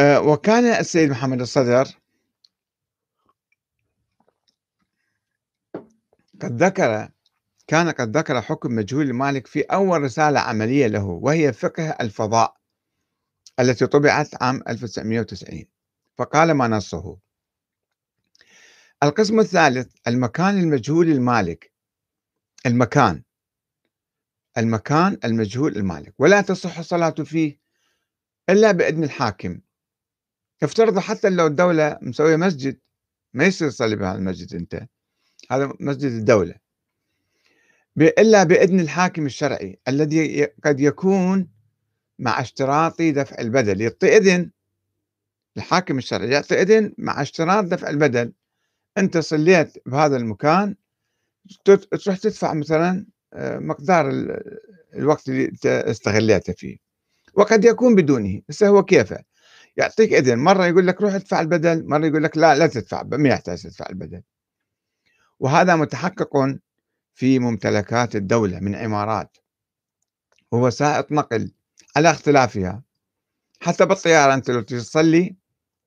آه، وكان السيد محمد الصدر قد ذكر كان قد ذكر حكم مجهول المالك في أول رسالة عملية له وهي فقه الفضاء التي طبعت عام 1990 فقال ما نصه. القسم الثالث المكان المجهول المالك المكان. المكان المجهول المالك ولا تصح الصلاة فيه إلا بإذن الحاكم. افترض حتى لو الدولة مسوية مسجد ما يصير تصلي بهذا المسجد أنت. هذا مسجد الدولة. إلا بإذن الحاكم الشرعي الذي قد يكون مع اشتراط دفع البدل. يعطي إذن الحاكم الشرعي يعطي إذن مع اشتراط دفع البدل. أنت صليت بهذا المكان تروح تدفع مثلا آه، مقدار الوقت اللي استغليته فيه. وقد يكون بدونه. بس هو كيفه؟ يعطيك إذن مرة يقول لك روح ادفع البدل مرة يقول لك لا لا تدفع ما يحتاج تدفع البدل. وهذا متحقق في ممتلكات الدولة من عمارات ووسائط نقل على اختلافها. حتى بالطيارة أنت لو تصلي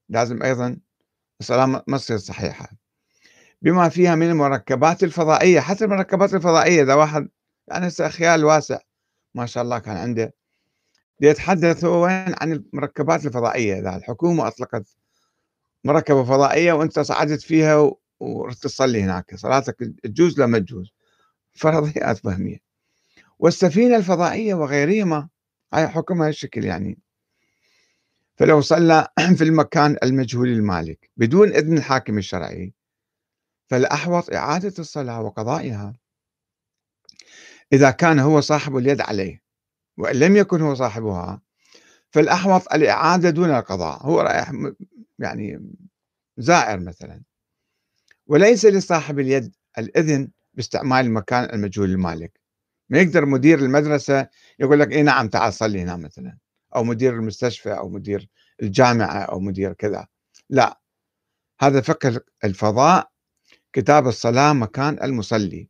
لازم أيضا الصلاة ما تصير صحيحة. بما فيها من المركبات الفضائية حتى المركبات الفضائية إذا واحد يعني خيال واسع ما شاء الله كان عنده يتحدث وين؟ عن المركبات الفضائية إذا الحكومة أطلقت مركبة فضائية وأنت صعدت فيها ورحت تصلي هناك. صلاتك تجوز لا ما تجوز. فرضيات فهمية والسفينة الفضائية وغيرهما هاي حكمها الشكل يعني. فلو صلى في المكان المجهول المالك بدون إذن الحاكم الشرعي فالأحوط إعادة الصلاة وقضائها إذا كان هو صاحب اليد عليه. وإن لم يكن هو صاحبها فالأحوط الإعادة دون القضاء. هو رايح يعني زائر مثلا. وليس لصاحب اليد الإذن باستعمال المكان المجهول المالك ما يقدر مدير المدرسة يقول لك إيه نعم تعال صلي هنا مثلا. أو مدير المستشفى أو مدير الجامعة أو مدير كذا. لا. هذا فقه الفضاء كتاب الصلاة مكان المصلي.